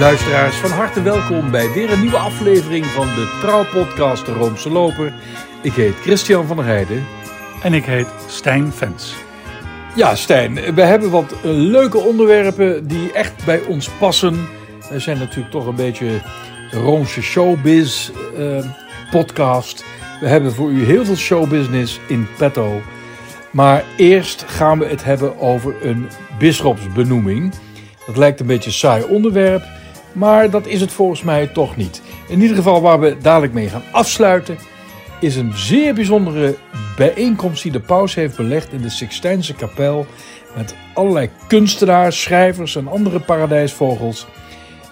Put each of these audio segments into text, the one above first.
Luisteraars, van harte welkom bij weer een nieuwe aflevering van de trouwpodcast De Roomse Loper. Ik heet Christian van der Heijden. En ik heet Stijn Vens. Ja, Stijn, we hebben wat leuke onderwerpen die echt bij ons passen. We zijn natuurlijk toch een beetje de Roomse showbiz eh, podcast. We hebben voor u heel veel showbusiness in petto. Maar eerst gaan we het hebben over een bisschopsbenoeming. Dat lijkt een beetje een saai onderwerp, maar dat is het volgens mij toch niet. In ieder geval waar we dadelijk mee gaan afsluiten, is een zeer bijzondere bijeenkomst die de paus heeft belegd in de Sixtijnse kapel. Met allerlei kunstenaars, schrijvers en andere paradijsvogels.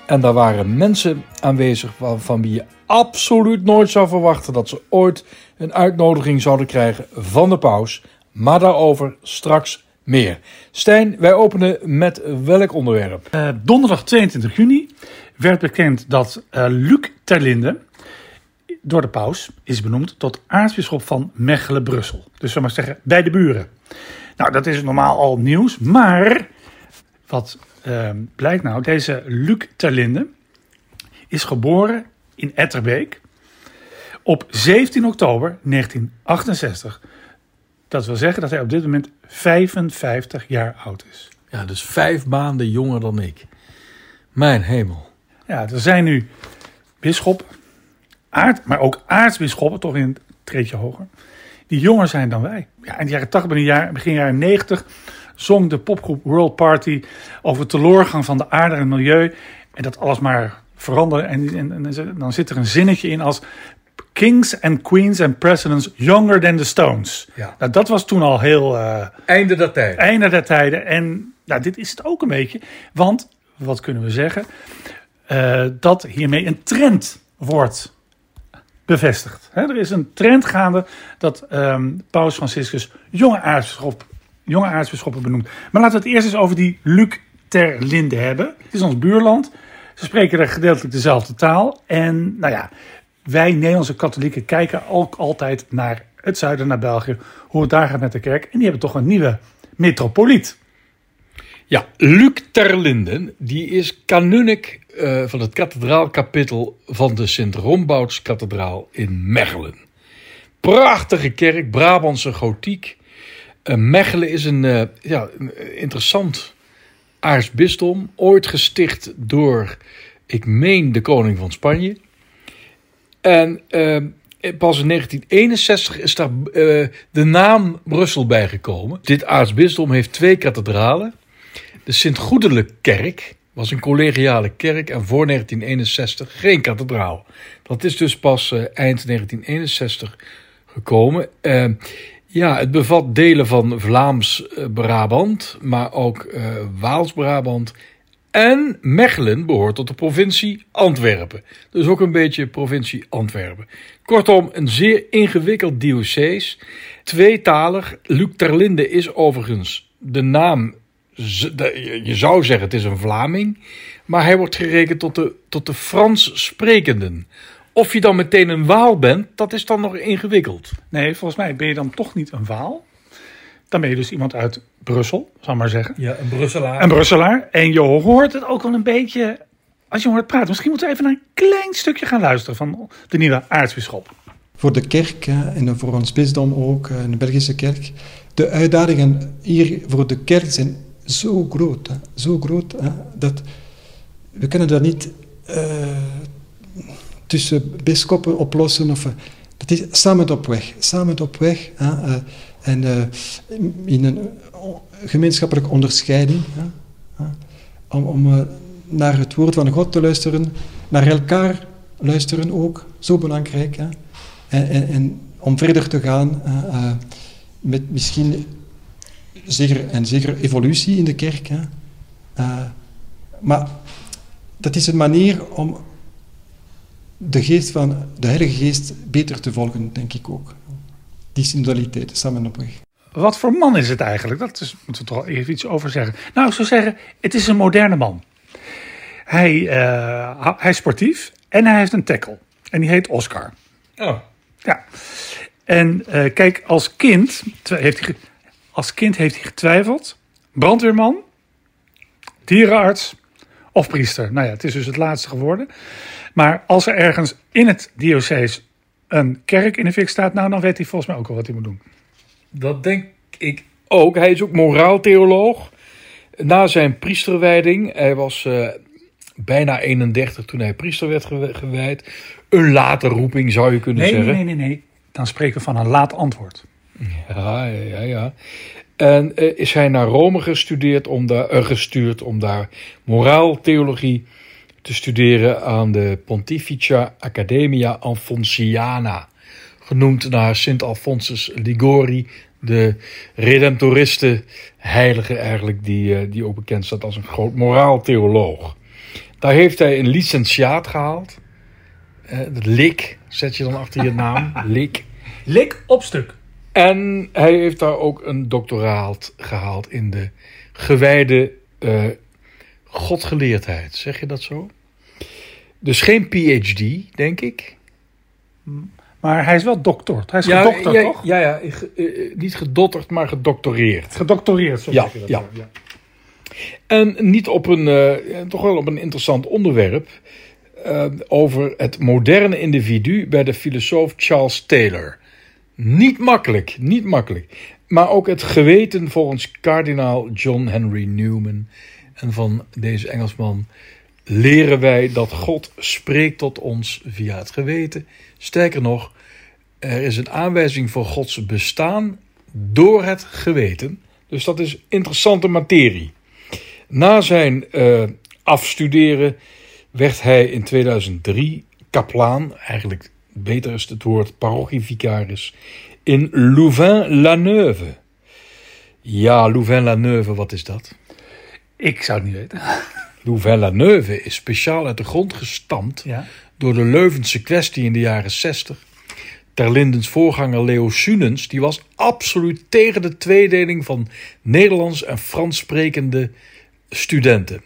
En daar waren mensen aanwezig van wie je absoluut nooit zou verwachten dat ze ooit een uitnodiging zouden krijgen van de paus. Maar daarover straks meer. Stijn, wij openen met welk onderwerp? Uh, donderdag 22 juni werd bekend dat uh, Luc Terlinde door de paus is benoemd tot aartsbisschop van Mechelen-Brussel. Dus we maar zeggen, bij de buren. Nou, dat is normaal al nieuws, maar wat uh, blijkt nou, deze Luc Terlinde is geboren in Etterbeek op 17 oktober 1968. Dat wil zeggen dat hij op dit moment 55 jaar oud is. Ja, dus vijf maanden jonger dan ik. Mijn hemel. Ja, er zijn nu bisschop, aard, maar ook aartsbisschoppen, toch in een treedje hoger, die jonger zijn dan wij. Ja, in de jaren 80, begin, jaren 90 zong de popgroep World Party over de teleurgang van de aarde en milieu. En dat alles maar veranderde. En, en, en, dan zit er een zinnetje in als Kings and Queens and Presidents Younger than the Stones. Ja. Nou, dat was toen al heel... Uh, einde der tijden. Einde der tijden. En nou, dit is het ook een beetje. Want, wat kunnen we zeggen? Uh, dat hiermee een trend wordt bevestigd. He, er is een trend gaande dat um, Paus Franciscus jonge, aartsbisschop, jonge aartsbisschoppen benoemt. Maar laten we het eerst eens over die Luc ter Linde hebben. Het is ons buurland. Ze spreken er gedeeltelijk dezelfde taal. En nou ja, wij Nederlandse katholieken kijken ook altijd naar het zuiden, naar België, hoe het daar gaat met de kerk. En die hebben toch een nieuwe metropoliet. Ja, Luc Terlinden, die is kanunnik uh, van het kathedraalkapittel van de Sint-Rombouts-kathedraal in Mechelen. Prachtige kerk, Brabantse gotiek. Uh, Mechelen is een, uh, ja, een interessant aartsbisdom, ooit gesticht door, ik meen, de koning van Spanje. En uh, pas in 1961 is daar uh, de naam Brussel bijgekomen. Dit aartsbisdom heeft twee kathedralen. De Sint-Goedelijke-kerk was een collegiale kerk en voor 1961 geen kathedraal. Dat is dus pas uh, eind 1961 gekomen. ja, het bevat delen van Vlaams-Brabant, maar ook Waals-Brabant en Mechelen behoort tot de provincie Antwerpen. Dus ook een beetje provincie Antwerpen. Kortom, een zeer ingewikkeld diocees. Tweetalig. Luc Terlinde is overigens de naam. Je zou zeggen het is een Vlaming. Maar hij wordt gerekend tot de, tot de Frans sprekenden. Of je dan meteen een Waal bent, dat is dan nog ingewikkeld. Nee, volgens mij ben je dan toch niet een Waal. Dan ben je dus iemand uit Brussel, zal maar zeggen. Ja, een Brusselaar. Een Brusselaar. En je hoort het ook wel een beetje, als je hoort praten. Misschien moeten we even naar een klein stukje gaan luisteren van de nieuwe aartsbisschop. Voor de kerk en voor ons bisdom ook, in de Belgische kerk. De uitdagingen hier voor de kerk zijn zo groot. Zo groot dat we kunnen dat niet uh, tussen bisschoppen oplossen. Of, dat is samen op weg. Samen op weg. Uh, en uh, in een gemeenschappelijke onderscheiding, om, om uh, naar het woord van God te luisteren, naar elkaar luisteren ook, zo belangrijk. En, en, en, om verder te gaan uh, met misschien zeker, en zeker evolutie in de kerk. maar dat is een manier om de geest van de Heilige Geest beter te volgen, denk ik ook die samen op weg. Wat voor man is het eigenlijk? Dat is, moeten we toch even iets over zeggen. Nou, ik zou zeggen, het is een moderne man. Hij, uh, hij is sportief en hij heeft een tackle. En die heet Oscar. Oh. Ja. En uh, kijk, als kind, heeft hij, als kind heeft hij getwijfeld. Brandweerman, dierenarts of priester. Nou ja, het is dus het laatste geworden. Maar als er ergens in het diocees een kerk in de fik staat, nou dan weet hij volgens mij ook wel wat hij moet doen. Dat denk ik ook. Hij is ook moraaltheoloog. Na zijn priesterwijding, hij was eh, bijna 31 toen hij priester werd gew- gewijd. Een late roeping zou je kunnen Nee, nee, zeggen. nee, nee, nee. Dan spreken we van een laat antwoord. Ja, ja, ja. ja. En eh, is hij naar Rome gestudeerd om daar, eh, gestuurd om daar moraaltheologie te studeren aan de Pontificia Academia Alfonsiana. Genoemd naar Sint Alfonsus Ligori, de redemptoristen heilige eigenlijk, die, eh, die ook bekend staat als een groot moraaltheoloog. Daar heeft hij een licentiaat gehaald. Eh, Het lik zet je dan achter je naam. Lik. Lik op stuk. En hij heeft daar ook een doctoraat gehaald in de gewijde eh godgeleerdheid. Zeg je dat zo? Dus geen PhD, denk ik. Maar hij is wel doktord. Hij is gedokterd, ja, toch? Ja, ja ge- eh, niet gedotterd, maar gedoctoreerd. Gedoctoreerd, zo Ja, ja. ja. En niet op een, eh, toch wel op een interessant onderwerp. eh, over het moderne individu bij de filosoof Charles Taylor. Niet makkelijk, niet makkelijk. Maar ook het geweten volgens kardinaal John Henry Newman. En van deze Engelsman leren wij dat God spreekt tot ons via het geweten. Sterker nog, er is een aanwijzing voor Gods bestaan door het geweten. Dus dat is interessante materie. Na zijn eh, afstuderen werd hij in 2003 kaplaan, eigenlijk beter is het woord parochievicaris, in Louvain-la-Neuve. Ja, Louvain-la-Neuve, wat is dat? Ik zou het niet weten. Louvain-la-Neuve is speciaal uit de grond gestampt Ja. door de Leuvense kwestie in de jaren 60. Terlindens voorganger Leo Sunens, die was absoluut tegen de tweedeling van Nederlands en Frans sprekende studenten.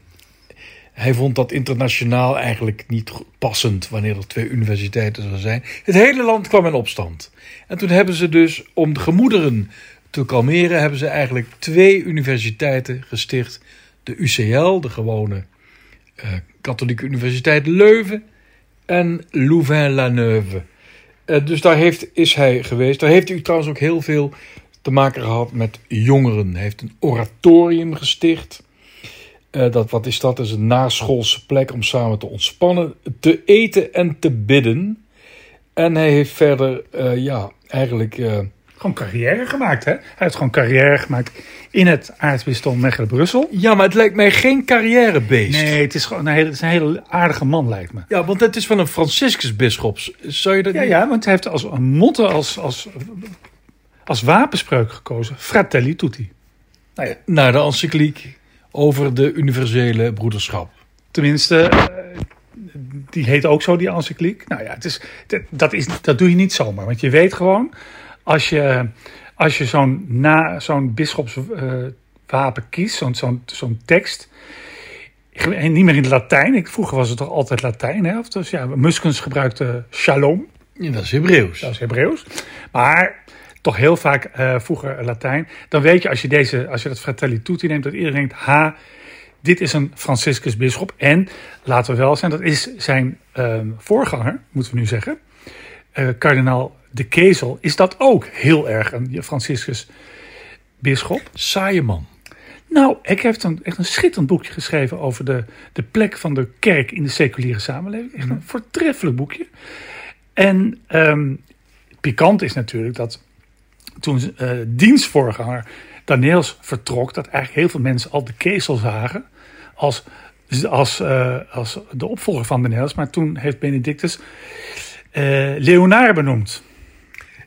Hij vond dat internationaal eigenlijk niet passend wanneer er twee universiteiten zouden zijn. Het hele land kwam in opstand. En toen hebben ze dus, om de gemoederen te kalmeren, hebben ze eigenlijk twee universiteiten gesticht. De UCL, de gewone eh, Katholieke Universiteit Leuven en Louvain-la-Neuve. Eh, dus daar heeft, is hij geweest. Daar heeft u trouwens ook heel veel te maken gehad met jongeren. Hij heeft een oratorium gesticht. Eh, dat, wat is dat? Dat is een naschoolse plek om samen te ontspannen, te eten en te bidden. En hij heeft verder, ja, eigenlijk... Gewoon carrière gemaakt, hè? Hij heeft gewoon carrière gemaakt in het aartsbisdom Mechelen-Brussel. ja, maar het lijkt mij geen carrièrebeest. Nee, het is gewoon een hele, het is een hele aardige man, lijkt me. Ja, want het is van een Franciscusbisschops. Zou je dat Ja, niet... ja, want hij heeft als een motto, als, als, als wapenspreuk gekozen: Fratelli Tutti. Nou ja, Naar de encycliek over de universele broederschap. tenminste, eh, die heet ook zo, die encycliek. Nou ja, het is, dat, is, dat doe je niet zomaar. Want je weet gewoon, als je, als je zo'n zo'n bisschopswapen kiest, zo'n zo'n zo'n tekst. En niet meer in het Latijn. Ik, vroeger was het toch altijd Latijn. Hè? Of dus ja, Muskens gebruikte shalom. Ja, dat is Hebreeuws. Dat is Hebreeuws. Maar toch heel vaak eh, vroeger Latijn. Dan weet je als je, deze, als je dat Fratelli Tutti neemt, dat iedereen denkt: ha, dit is een Franciscus bisschop. En laten we wel zijn, dat is zijn ehm, voorganger, moeten we nu zeggen. Eh, kardinaal de Kezel is dat ook heel erg een Franciscus bisschop. Saaie man. Nou, ik heb een, echt een schitterend boekje geschreven over de, de plek van de kerk in de seculiere samenleving. Echt een voortreffelijk boekje. En ehm pikant is natuurlijk dat toen eh dienstvoorganger Daniels vertrok, dat eigenlijk heel veel mensen al de kezel zagen als, als, eh, als de opvolger van Daniels. Maar toen heeft Benedictus Leonard benoemd.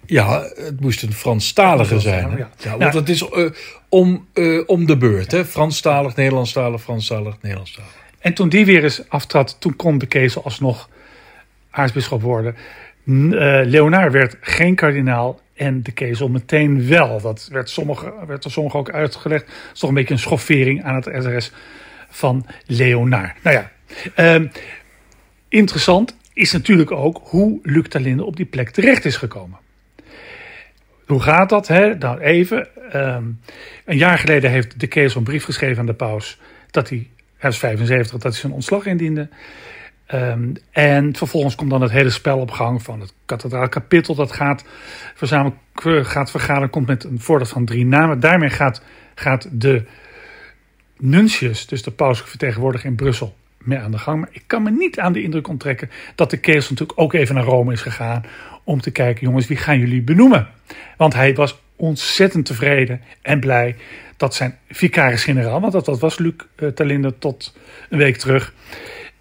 Ja, het moest een Franstalige zijn. Hè? Ja. Ja, want het is eh, om, eh, om de beurt. Hè? Franstalig, Nederlandstalig, Franstalig, Nederlandstalig. En toen die weer eens aftrad, toen kon de kezel alsnog aartsbisschop worden. Eh, Leonard werd geen kardinaal en de kezel meteen wel. Dat werd, sommige, werd door sommigen ook uitgelegd. Dat is toch een beetje een schoffering aan het adres van Leonard. Nou ja, ehm, interessant is natuurlijk ook hoe Luc Talinde op die plek terecht is gekomen. Hoe gaat dat? Hè? Nou, even. ehm, een jaar geleden heeft de kezel een brief geschreven aan de paus dat hij is 75 dat hij zijn ontslag indiende. Ehm, en vervolgens komt dan het hele spel op gang van het kathedraal kapittel. Dat gaat, verzamelen, gaat vergaderen, komt met een voordat van drie namen. Daarmee gaat, gaat de nuncius, dus de pauselijke vertegenwoordiger in Brussel, mee aan de gang. Maar ik kan me niet aan de indruk onttrekken dat de kees natuurlijk ook even naar Rome is gegaan. Om te kijken, jongens, wie gaan jullie benoemen? Want hij was ontzettend tevreden en blij dat zijn vicaris-generaal, want dat, dat was Luc uh, Talinde tot een week terug,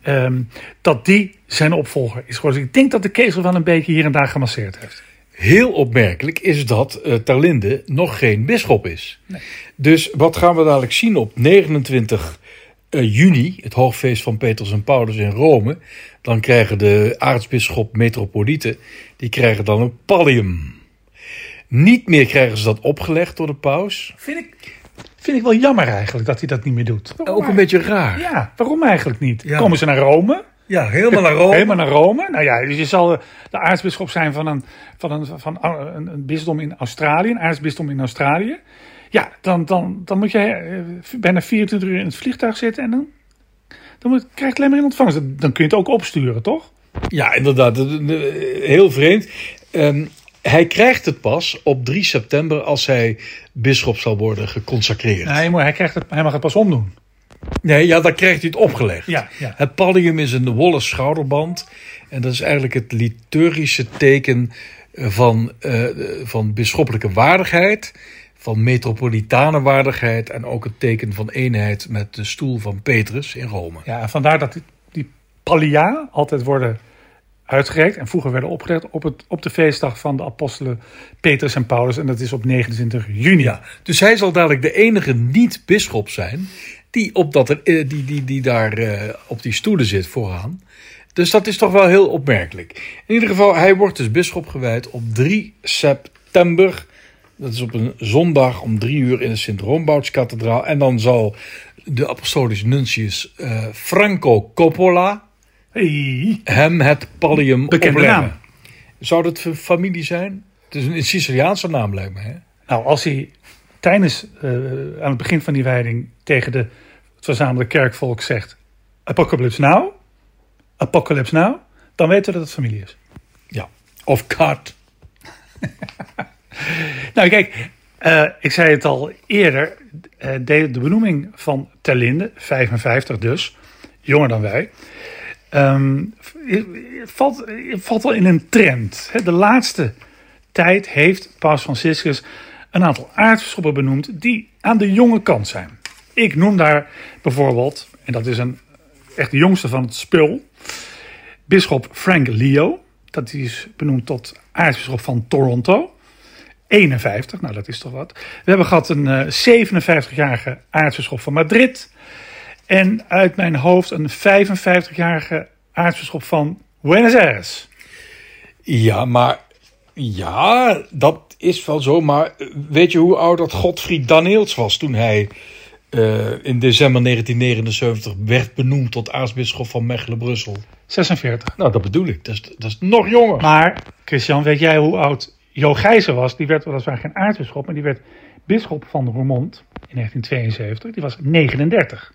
ehm, dat die zijn opvolger is geworden. Dus ik denk dat de kees wel een beetje hier en daar gemasseerd heeft. Heel opmerkelijk is dat uh, Terlinde nog geen bisschop is. Nee. Dus wat gaan we dadelijk zien op 29 uh, juni, het hoogfeest van Petrus en Paulus in Rome? Dan krijgen de aartsbisschop metropolieten, die krijgen dan een pallium. Niet meer krijgen ze dat opgelegd door de paus. Vind ik, vind ik wel jammer eigenlijk dat hij dat niet meer doet. Waarom Ook een beetje raar. Ja, waarom eigenlijk niet? Ja. Komen ze naar Rome? Ja, helemaal naar Rome. helemaal naar Rome. Nou ja, dus je zal de aartsbisschop zijn van een, van een, van een, een bisdom in Australië, een aartsbisdom in Australië. Ja, dan, dan, dan moet je uh, bijna 24 uur in het vliegtuig zitten en dan, dan moet, krijg je alleen maar in ontvangst. Dan kun je het ook opsturen, toch? Ja, inderdaad. Heel vreemd. Um, hij krijgt het pas op 3 september als hij bisschop zal worden geconsacreerd. Nee, maar hij, krijgt het, hij mag het pas omdoen. Nee, ja, dan krijgt hij het opgelegd. Ja, ja. Het pallium is een wollen schouderband. En dat is eigenlijk het liturgische teken van, uh, van bisschoppelijke waardigheid. Van metropolitane waardigheid. En ook het teken van eenheid met de stoel van Petrus in Rome. Ja, en vandaar dat die, die pallia altijd worden uitgereikt en vroeger werden opgelegd op, het, op de feestdag van de apostelen Petrus en Paulus. En dat is op 29 juni. Ja, dus hij zal dadelijk de enige niet-bisschop zijn die, op dat, eh, die, die, die daar uh, op die stoelen zit vooraan. Dus dat is toch wel heel opmerkelijk. In ieder geval, hij wordt dus bisschop gewijd op 3 september. Dat is op een zondag om drie uur in de Sint-Rombouts-kathedraal. En dan zal de apostolische nuntius uh, Franco Coppola Hey. Hem het pallium Bekende opleggen. naam. Zou dat familie zijn? Het is een Siciliaanse naam, lijkt me. Hè? Nou, als hij tijdens, uh, aan het begin van die wijding tegen de, het verzamelde kerkvolk zegt: Apocalypse now, Apocalypse now, dan weten we dat het familie is. Ja, of cut. nou, kijk, uh, ik zei het al eerder: de, de benoeming van Terlinde, 55 dus, jonger dan wij. Um, valt, valt wel in een trend. De laatste tijd heeft Paus Franciscus een aantal aartsbisschoppen benoemd die aan de jonge kant zijn. Ik noem daar bijvoorbeeld, en dat is een, echt de jongste van het spul, bisschop Frank Leo. Dat is benoemd tot aartsbisschop van Toronto. 51, nou dat is toch wat. We hebben gehad een uh, 57-jarige aartsbisschop van Madrid. En uit mijn hoofd een 55-jarige aartsbisschop van Buenos Aires. Ja, maar ja, dat is wel zo. Maar weet je hoe oud dat Godfried Daneels was toen hij uh, in december 1979 werd benoemd tot aartsbisschop van Mechelen-Brussel? 46. Nou, dat bedoel ik. Dat is, dat is nog jonger. Maar, Christian, weet jij hoe oud Jo Gijzer was? Die werd weliswaar geen aartsbisschop, maar die werd bisschop van Roermond in 1972. Die was 39.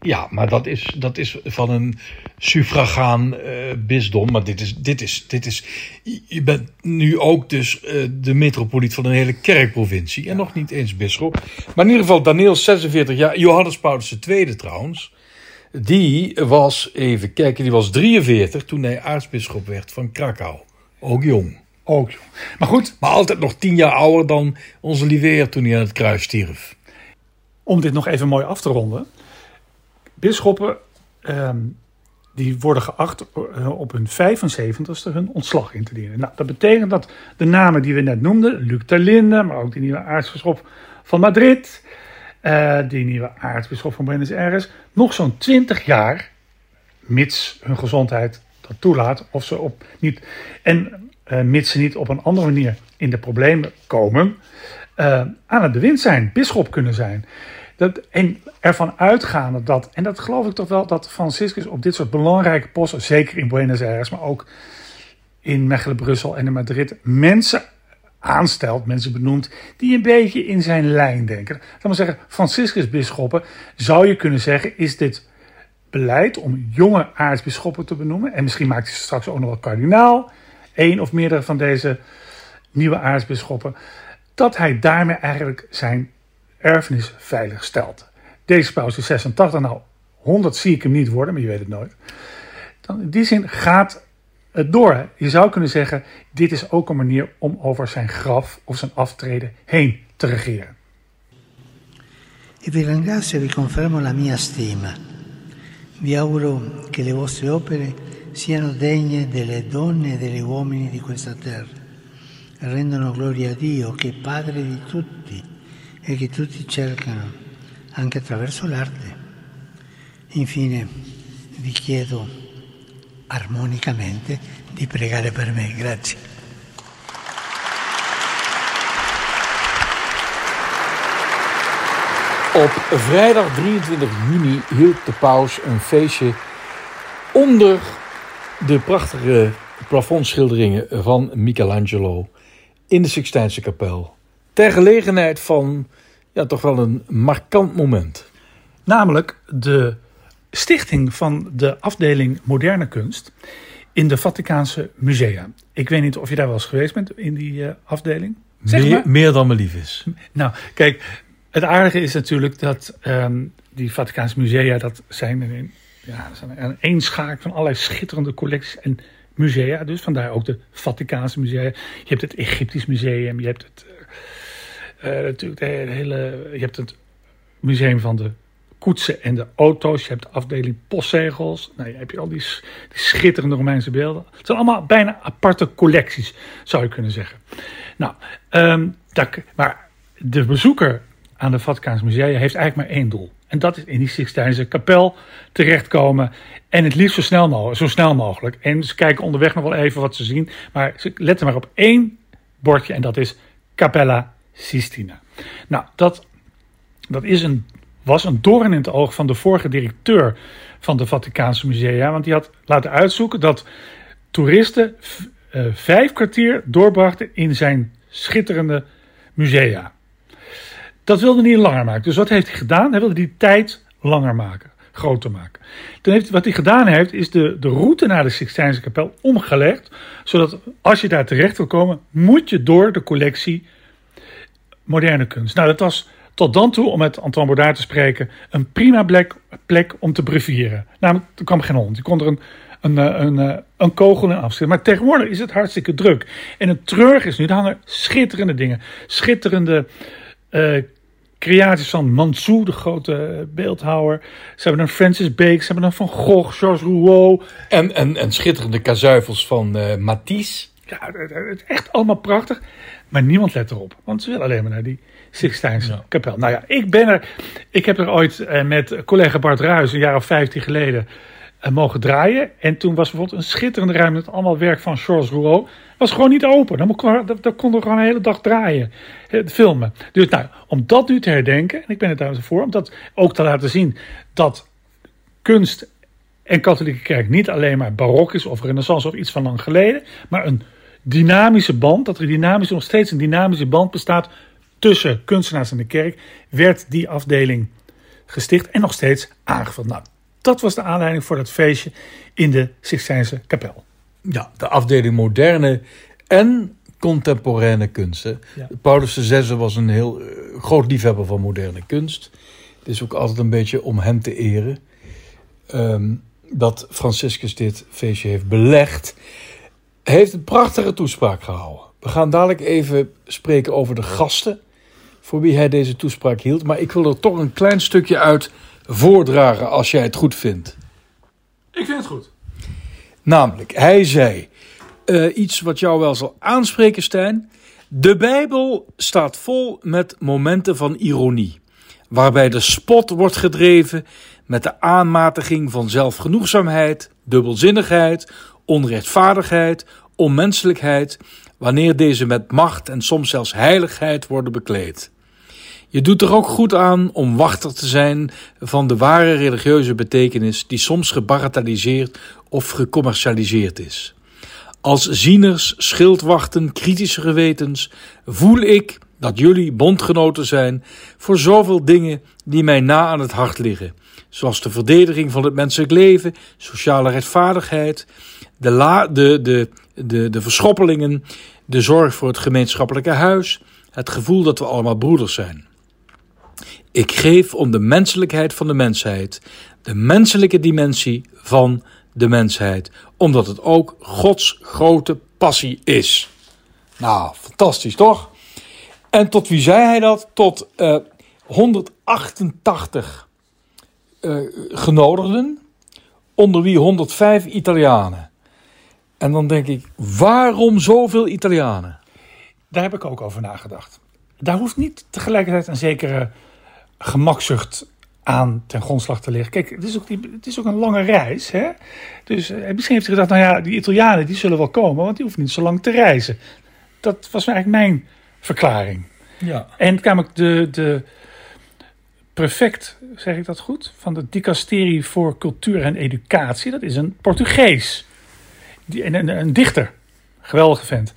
Ja, maar dat is, dat is van een suffragaan uh, bisdom. Maar dit is, dit is, dit is. Je bent nu ook dus uh, de metropoliet van een hele kerkprovincie. En nog niet eens bisschop. Maar in ieder geval, Daniel 46 jaar. Johannes Paulus II trouwens. Die was, even kijken, die was 43 toen hij aartsbisschop werd van Krakau. Ook jong. Ook. Maar goed. Maar altijd nog tien jaar ouder dan onze Liveer toen hij aan het kruis stierf. Om dit nog even mooi af te ronden. Bisschoppen um, die worden geacht uh, op hun 75ste hun ontslag in te dienen. Nou, dat betekent dat de namen die we net noemden, Luc Terlinde, maar ook die nieuwe aartsbisschop van Madrid, uh, die nieuwe aartsbisschop van Buenos Aires, nog zo'n 20 jaar, mits hun gezondheid dat toelaat, of ze op niet, en uh, mits ze niet op een andere manier in de problemen komen, aan het bewind zijn, bisschop kunnen zijn. Dat, en ervan uitgaande dat, en dat geloof ik toch wel, dat Franciscus op dit soort belangrijke posten, zeker in Buenos Aires, maar ook in Mechelen, Brussel en in Madrid, mensen aanstelt, mensen benoemt die een beetje in zijn lijn denken. Laten we zeggen, Franciscus-bisschoppen zou je kunnen zeggen, is dit beleid om jonge aartsbisschoppen te benoemen. En misschien maakt hij straks ook nog wel kardinaal, één of meerdere van deze nieuwe aartsbisschoppen. Dat hij daarmee eigenlijk zijn erfenis veilig stelt. Deze paus is 86, nou 100 zie ik hem niet worden, maar je weet het nooit. Dan in die zin gaat het door. Je zou kunnen zeggen, dit is ook een manier om over zijn graf of zijn aftreden heen te regeren. E vi ringrazio e vi confermo la mia stima. Vi auguro che le vostre opere siano degne delle donne e degli uomini di questa terra rendano gloria a Dio che è Padre di tutti e che tutti cercano anche attraverso l'arte. Infine vi chiedo armonicamente di pregare per me. Grazie. Op vrijdag 23 juni hield de paus een feestje onder de prachtige plafondschilderingen van Michelangelo in de Sixtijnse kapel. Ter gelegenheid van ja, toch wel een markant moment. Namelijk de stichting van de afdeling moderne kunst in de Vaticaanse musea. Ik weet niet of je daar wel eens geweest bent in die eh, afdeling. Zeg Meer, maar. meer dan me lief is. Nou, kijk, het aardige is natuurlijk dat ehm, die Vaticaanse musea, dat zijn een, ja, zijn een eenschaak van allerlei schitterende collecties en musea. Dus vandaar ook de Vaticaanse musea. Je hebt het Egyptisch museum, je hebt het, eh, eh, natuurlijk de hele, je hebt het museum van de koetsen en de auto's. Je hebt de afdeling postzegels. Nou, je hebt al die, schitterende Romeinse beelden. Het zijn allemaal bijna aparte collecties, zou je kunnen zeggen. Nou, ehm, maar de bezoeker aan de Vaticaanse musea heeft eigenlijk maar één doel. En dat is in die Sixtijnse kapel terechtkomen. En het liefst zo snel, mogelijk, zo snel mogelijk. En ze kijken onderweg nog wel even wat ze zien. Maar ze letten maar op één bordje en dat is Capella Sistina. Nou, dat dat is een, was een doorn in het oog van de vorige directeur van de Vaticaanse musea. Want die had laten uitzoeken dat toeristen eh, vijf kwartier doorbrachten in zijn schitterende musea. Dat wilde hij langer maken. Dus wat heeft hij gedaan? Hij wilde die tijd langer maken, groter maken. Toen heeft, wat hij gedaan heeft, is de, de route naar de Sixtijnse kapel omgelegd. Zodat als je daar terecht wil komen, moet je door de collectie moderne kunst. Nou, dat was tot dan toe, om met Antoine Baudard te spreken, een prima plek, plek om te brevieren. Namelijk, er kwam geen hond. Je kon er een, een, eh, een, een, een kogel in afschieten. Maar tegenwoordig is het hartstikke druk. En het treurig is nu, er hangen schitterende dingen. Schitterende eh, creaties van Mansou, de grote beeldhouwer. Ze hebben een Francis Bacon, ze hebben een Van Gogh, Georges Rouault. En, en, en schitterende kazuifels van eh Matisse. Ja, het echt allemaal prachtig. Maar niemand let erop. Want ze willen alleen maar naar die Sixtijnse Ja. kapel. Nou ja, ik ben er. Ik heb er ooit eh, met collega Bart Ruijs een jaar of vijftien geleden eh, mogen draaien. En toen was bijvoorbeeld een schitterende ruimte met allemaal werk van Georges Rouault. Was gewoon niet open. Dan kon, dat, dat konden we gewoon een hele dag draaien. eh, filmen. Dus nou, om dat nu te herdenken. En ik ben het daar voor. Om dat ook te laten zien. Dat kunst en katholieke kerk niet alleen maar barok is of renaissance of iets van lang geleden, maar een dynamische band, dat er dynamisch, nog steeds een dynamische band bestaat tussen kunstenaars en de kerk, werd die afdeling gesticht en nog steeds aangevuld. Nou, dat was de aanleiding voor dat feestje in de Sixtijnse kapel. Ja, de afdeling moderne en contemporaine kunsten. Ja. Paulus VI was een heel eh, groot liefhebber van moderne kunst. Het is ook altijd een beetje om hem te eren ehm, dat Franciscus dit feestje heeft belegd. Hij heeft een prachtige toespraak gehouden. We gaan dadelijk even spreken over de gasten voor wie hij deze toespraak hield. Maar ik wil er toch een klein stukje uit voordragen als jij het goed vindt. Ik vind het goed. Namelijk, hij zei eh, iets wat jou wel zal aanspreken, Stijn. De Bijbel staat vol met momenten van ironie, waarbij de spot wordt gedreven met de aanmatiging van zelfgenoegzaamheid, dubbelzinnigheid, onrechtvaardigheid, onmenselijkheid, wanneer deze met macht en soms zelfs heiligheid worden bekleed. Je doet er ook goed aan om wachter te zijn van de ware religieuze betekenis die soms gebagatelliseerd of gecommercialiseerd is. Als zieners, schildwachten, kritische gewetens voel ik dat jullie bondgenoten zijn voor zoveel dingen die mij na aan het hart liggen, zoals de verdediging van het menselijk leven, sociale rechtvaardigheid, de, la, de, de, de, de verschoppelingen, de zorg voor het gemeenschappelijke huis, het gevoel dat we allemaal broeders zijn. Ik geef om de menselijkheid van de mensheid, de menselijke dimensie van de mensheid, omdat het ook Gods grote passie is. Nou, fantastisch toch? En tot wie zei hij dat? Tot uh, 188 uh, genodigden, onder wie 105 Italianen. En dan denk ik, waarom zoveel Italianen? Daar heb ik ook over nagedacht. Daar hoeft niet tegelijkertijd een zekere gemakzucht aan ten grondslag te liggen. Kijk, het is ook, die, het is ook een lange reis. Hè? Dus eh, misschien heeft hij gedacht, nou ja, die Italianen die zullen wel komen, want die hoeven niet zo lang te reizen. Dat was eigenlijk mijn verklaring. Ja. En namelijk de, de prefect, zeg ik dat goed, van de dicasterie voor cultuur en educatie, dat is een Portugees. Die, een, een, een dichter. Geweldige vent.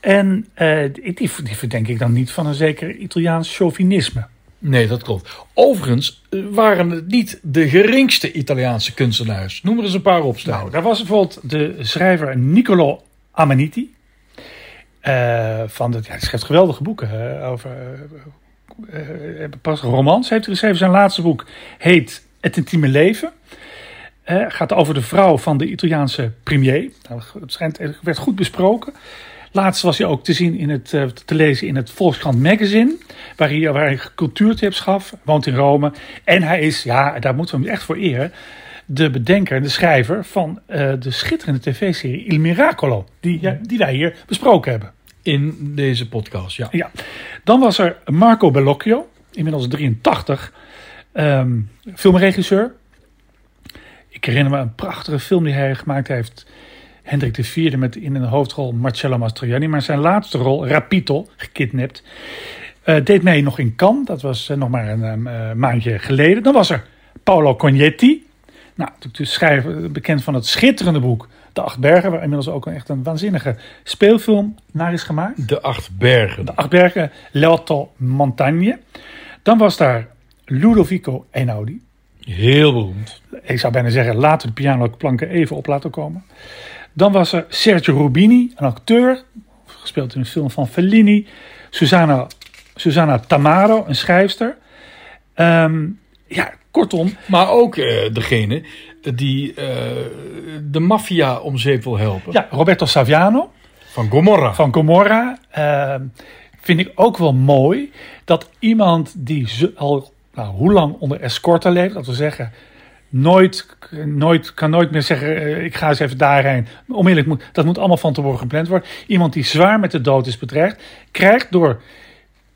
En uh, die, die verdenk ik dan niet van een zeker Italiaans chauvinisme. Nee, dat klopt. Overigens eh, waren het niet de geringste Italiaanse kunstenaars. Noem er eens een paar op. Nou, daar was bijvoorbeeld de schrijver Niccolo Amaniti. Uh, van de, hij schrijft geweldige boeken over uh, pas romans. Heeft hij geschreven. Zijn laatste boek heet Het intieme leven. gaat over de vrouw van de Italiaanse premier. Nou, het werd goed besproken. Laatst was hij ook te zien in het, te lezen in het Volkskrant Magazine. Waar hij, waar hij cultuurtips gaf. Woont in Rome. En hij is, ja, daar moeten we hem echt voor eren. De bedenker en de schrijver van uh, de schitterende tv-serie Il Miracolo. Die, ja, die wij hier besproken hebben. In deze podcast, ja. ja. Dan was er Marco Bellocchio. Inmiddels 83. Um, filmregisseur. Ik herinner me een prachtige film die hij gemaakt heeft. Hendrik IV met in een hoofdrol Marcello Mastroianni. Maar zijn laatste rol, Rapito, gekidnapt, uh, deed mee nog in Cannes. Dat was uh, nog maar een uh, maandje geleden. Dan was er Paolo Cognetti. Nou, de schrijver, bekend van het schitterende boek De Acht Bergen, waar inmiddels ook een, echt een waanzinnige speelfilm naar is gemaakt. De Acht Bergen. De Acht Bergen, L'Otto Montagne. Dan was daar Ludovico Einaudi. Heel beroemd. Ik zou bijna zeggen, laten de pianoplanken even op laten komen. Dan was er Sergio Rubini, een acteur, gespeeld in een film van Fellini. Susanna, Susanna Tamaro, een schrijfster. Um, ja, kortom. Maar ook uh, degene die uh, de maffia om zeep wil helpen. Ja, Roberto Saviano. Van Gomorra. Van Gomorra. Uh, vind ik ook wel mooi dat iemand die al nou, hoe lang onder escorte leeft, dat we zeggen, nooit, nooit, kan nooit meer zeggen, ik ga eens even daarheen. Onmiddellijk moet, dat moet allemaal van tevoren gepland worden. Iemand die zwaar met de dood is bedreigd, krijgt door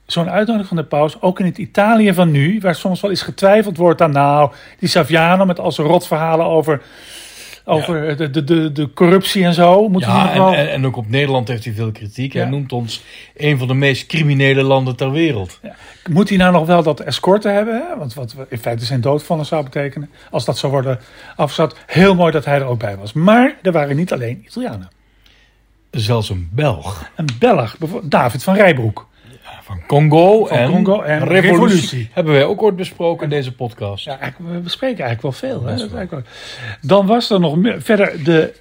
zo'n uitnodiging van de paus, ook in het Italië van nu, waar soms wel eens getwijfeld wordt aan, nou, die Saviano met al zijn rotverhalen over, over ja. de, de, de, de, corruptie en zo. Moet ja, en, en, en, ook op Nederland heeft hij veel kritiek. Ja. Hij noemt ons een van de meest criminele landen ter wereld. Ja. Moet hij nou nog wel dat escorte hebben? Hè? Want wat in feite zijn doodvallen zou betekenen. Als dat zou worden afgezet. Heel mooi dat hij er ook bij was. Maar er waren niet alleen Italianen. Zelfs een Belg. Een Belg, David van Rijbroek van Congo, van en, Congo en revolutie. revolutie. Hebben wij ook ooit besproken in deze podcast. Ja, we bespreken eigenlijk wel veel. Hè? Wel. Dan was er nog meer, verder de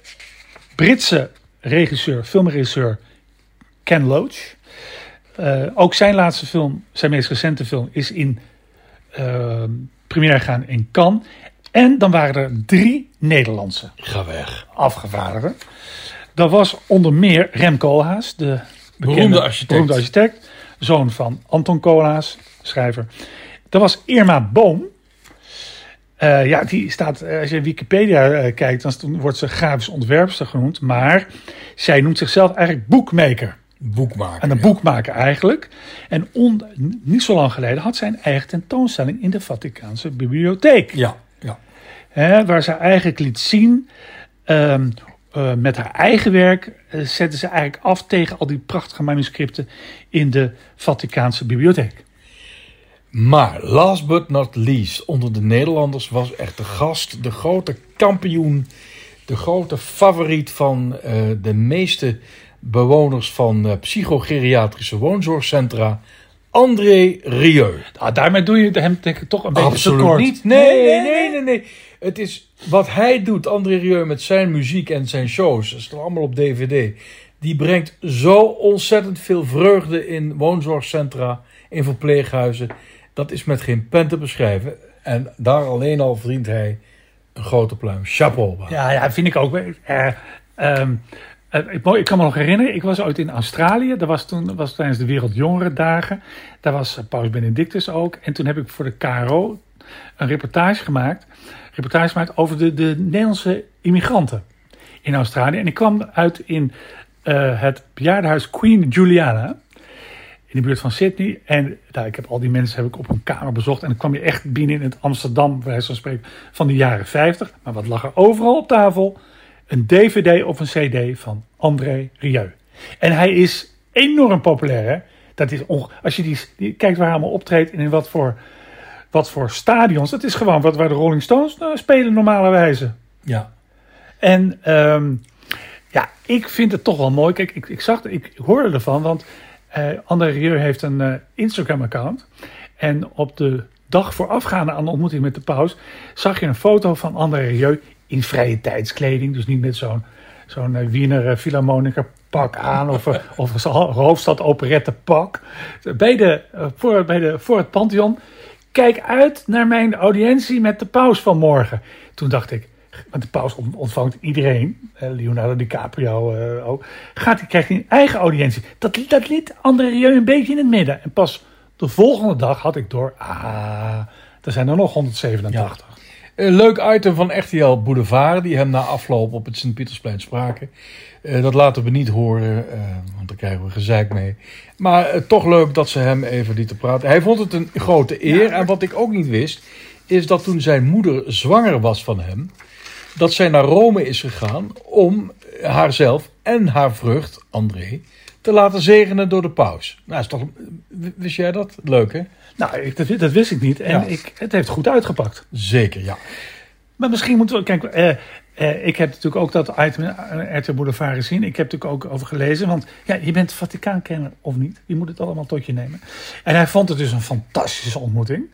Britse regisseur, filmregisseur Ken Loach. Uh, ook zijn laatste film, zijn meest recente film, is in uh, première gegaan in Cannes. En dan waren er drie Nederlandse Ga weg. afgevaardigden. Dat was onder meer Rem Koolhaas, de bekende, beroemde architect. beroemde architect zoon van Anton Koolhaas, schrijver. Dat was Irma Boom. Uh, ja, die staat, als je Wikipedia uh, kijkt, dan wordt ze grafisch ontwerpster genoemd. Maar zij noemt zichzelf eigenlijk boekmaker. Boekmaker. En een ja. boekmaker eigenlijk. En on, niet zo lang geleden had zij een eigen tentoonstelling in de Vaticaanse bibliotheek. Ja, ja. Hè, waar ze eigenlijk liet zien um, uh, met haar eigen werk uh, zetten ze eigenlijk af tegen al die prachtige manuscripten in de Vaticaanse bibliotheek. Maar last but not least, onder de Nederlanders was echt de gast, de grote kampioen de grote favoriet van eh, de meeste bewoners van eh, psychogeriatrische woonzorgcentra, André Rieu. Nou, daarmee doe je hem denk ik toch een beetje Absoluut tekort. niet. Nee, nee, nee, nee, Het is wat hij doet, André Rieu, met zijn muziek en zijn shows. Dat is allemaal op DVD. Die brengt zo ontzettend veel vreugde in woonzorgcentra, in verpleeghuizen. Dat is met geen pen te beschrijven. En daar alleen al verdient hij een grote pluim. Chapeau. Ja, ja, vind ik ook. Eh, ik, kan me nog herinneren, ik was ooit in Australië. Dat was toen was tijdens de Wereldjongerendagen. Daar was eh, Paus Benedictus ook. En toen heb ik voor de KRO een reportage gemaakt. Reportage gemaakt over de, de Nederlandse immigranten in Australië. En ik kwam uit in eh, het bejaardenhuis Queen Juliana. In de buurt van Sydney. En nou, ik heb al die mensen heb ik op een kamer bezocht. En dan kwam je echt binnen in het Amsterdam, bij wijze van spreken, van de jaren 50. Maar wat lag er overal op tafel? Een DVD of een CD van André Rieu. En hij is enorm populair. Hè? Dat is Als je die, die kijkt waar hij allemaal optreedt en in wat voor, wat voor stadions. Dat is gewoon wat waar de Rolling Stones eh, spelen normalerwijze. Ja. En ehm, ja, ik vind het toch wel mooi. Kijk, ik, ik, zag, ik hoorde ervan, want eh André Rieu heeft een eh, Instagram-account. En op de dag voorafgaande aan de ontmoeting met de paus... zag je een foto van André Rieu in vrije tijdskleding. Dus niet met zo'n zo'n Wiener Philharmoniker pak aan of, of zo'n hoofdstad operette pak. Bij, de, voor, bij de, voor het Pantheon. Kijk uit naar mijn audiëntie met de paus van morgen. Toen dacht ik, want de paus ont- ontvangt iedereen, Leonardo DiCaprio eh, ook, gaat, hij- krijgt hij een eigen audiëntie. Dat, dat liet André Rieu een beetje in het midden. En pas de volgende dag had ik door, ah, er zijn er nog 187. Een leuk item van RTL Boulevard, die hem na afloop op het Sint-Pietersplein spraken. Eh, dat laten we niet horen, eh, want daar krijgen we gezeik mee. Maar eh, toch leuk dat ze hem even lieten praten. Hij vond het een grote eer. en wat ik ook niet wist, is dat toen zijn moeder zwanger was van hem, dat zij naar Rome is gegaan om haarzelf en haar vrucht, André, te laten zegenen door de paus. Nou, is toch, wist jij dat? Leuk, hè? Nou, ik, dat, dat wist ik niet. En Ja. ik, het heeft goed uitgepakt. Zeker, ja. Maar misschien moeten we. Kijk, eh, eh, ik heb natuurlijk ook dat item RTL Boulevard gezien. Ik heb natuurlijk ook over gelezen. Want ja, je bent Vaticaankenner of niet. Je moet het allemaal tot je nemen. En hij vond het dus een fantastische ontmoeting.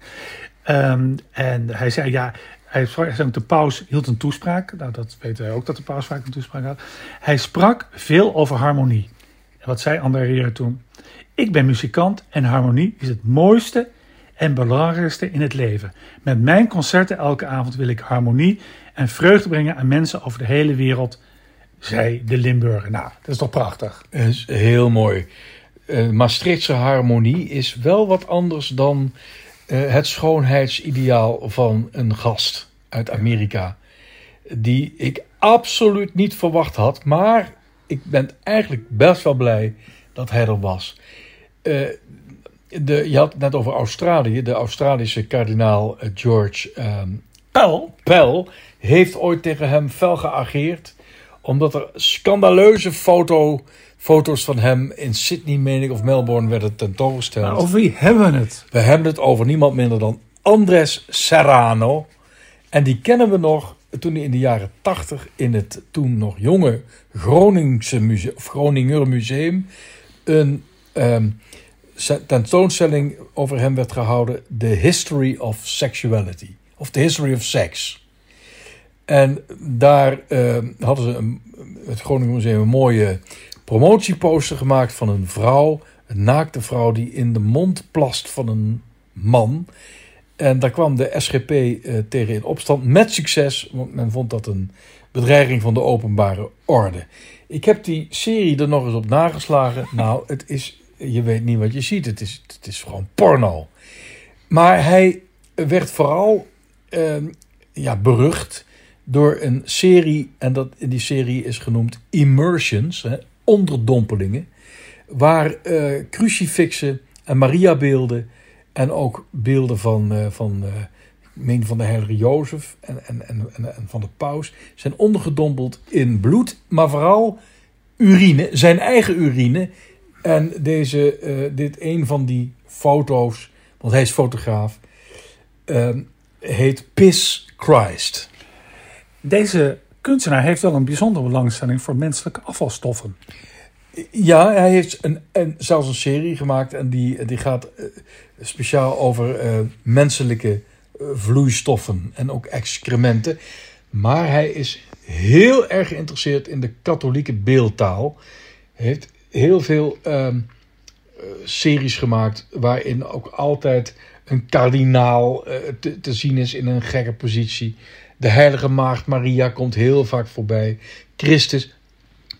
Ehm, en hij zei ja. Hij sprak, de paus hield een toespraak. Nou, dat weten wij ook dat de paus vaak een toespraak had. Hij sprak veel over harmonie. Wat zei André Rieu toen? Ik ben muzikant en harmonie is het mooiste en belangrijkste in het leven. Met mijn concerten elke avond wil ik harmonie en vreugde brengen aan mensen over de hele wereld, zei de Limburger. Nou, dat is toch prachtig? Is heel mooi. Eh Maastrichtse harmonie is wel wat anders dan eh, het schoonheidsideaal van een gast uit Amerika. Die ik absoluut niet verwacht had. Maar ik ben eigenlijk best wel blij dat hij er was. Eh, de, je had het net over Australië. De Australische kardinaal eh, George ehm, Paul? Pell heeft ooit tegen hem fel geageerd. Omdat er scandaleuze foto, foto's van hem in Sydney, meen ik, of Melbourne werden tentoongesteld. Maar over wie hebben we het? We hebben het over niemand minder dan Andres Serrano. En die kennen we nog toen hij in de jaren tachtig in het toen nog jonge Groningse museum, Groninger Museum een ehm, tentoonstelling over hem werd gehouden. The History of Sexuality. Of The History of Sex. En daar ehm, hadden ze een, het Groningen Museum een mooie promotieposter gemaakt van een vrouw. Een naakte vrouw die in de mond plast van een man. En daar kwam de SGP eh, tegen in opstand met succes, want men vond dat een bedreiging van de openbare orde. Ik heb die serie er nog eens op nageslagen. Nou, het is, je weet niet wat je ziet. Het is, het is gewoon porno. Maar hij werd vooral ehm, ja, berucht door een serie, en dat, die serie is genoemd Immersions, hè, onderdompelingen, waar eh, crucifixen en Mariabeelden en ook beelden van, eh, van, eh, meen van de heilige Jozef en, en, en, en, van de paus zijn ondergedompeld in bloed, maar vooral urine, zijn eigen urine. En deze, eh, dit een van die foto's, want hij is fotograaf, ehm, heet Piss Christ. Deze kunstenaar heeft wel een bijzondere belangstelling voor menselijke afvalstoffen. Ja, hij heeft een, een, zelfs een serie gemaakt en die, die gaat speciaal over eh, menselijke eh, vloeistoffen en ook excrementen. Maar hij is heel erg geïnteresseerd in de katholieke beeldtaal. Hij heeft heel veel ehm, eh, series gemaakt waarin ook altijd een kardinaal te, te zien is in een gekke positie. De heilige maagd Maria komt heel vaak voorbij. Christus.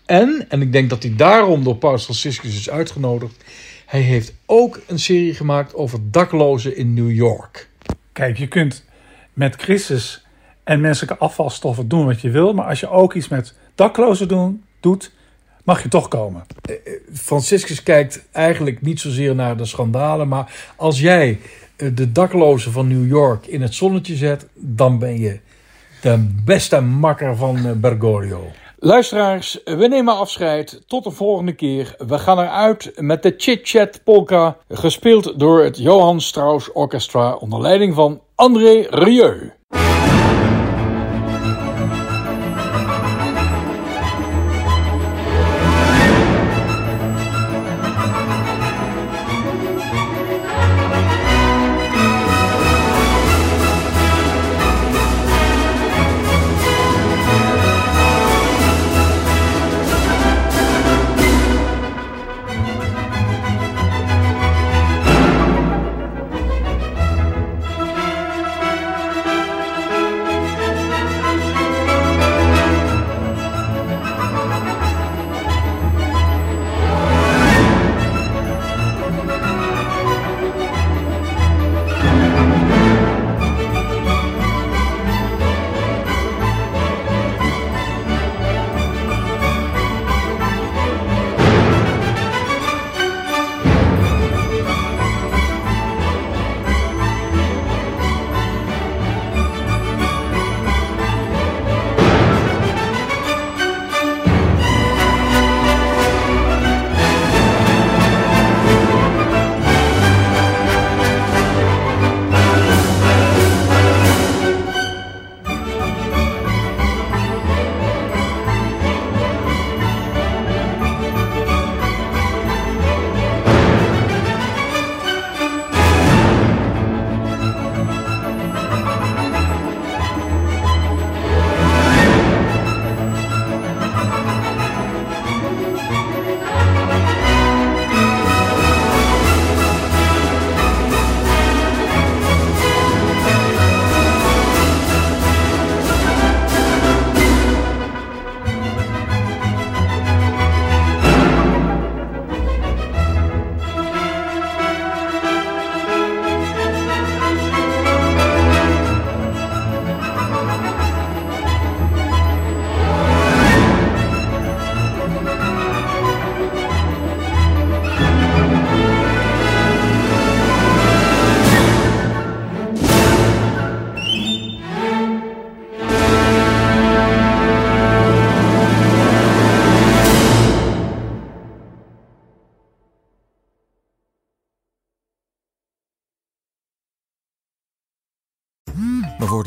En, en ik denk dat hij daarom door Paus Franciscus is uitgenodigd. Hij heeft ook een serie gemaakt over daklozen in New York. Kijk, je kunt met Christus en menselijke afvalstoffen doen wat je wil. Maar als je ook iets met daklozen doen, doet, mag je toch komen. Franciscus kijkt eigenlijk niet zozeer naar de schandalen. Maar als jij eh, de daklozen van New York in het zonnetje zet, dan ben je de beste makker van eh, Bergoglio. Luisteraars, we nemen afscheid. Tot de volgende keer. We gaan eruit met de Chit Chat Polka, gespeeld door het Johann Strauss Orchestra onder leiding van André Rieu.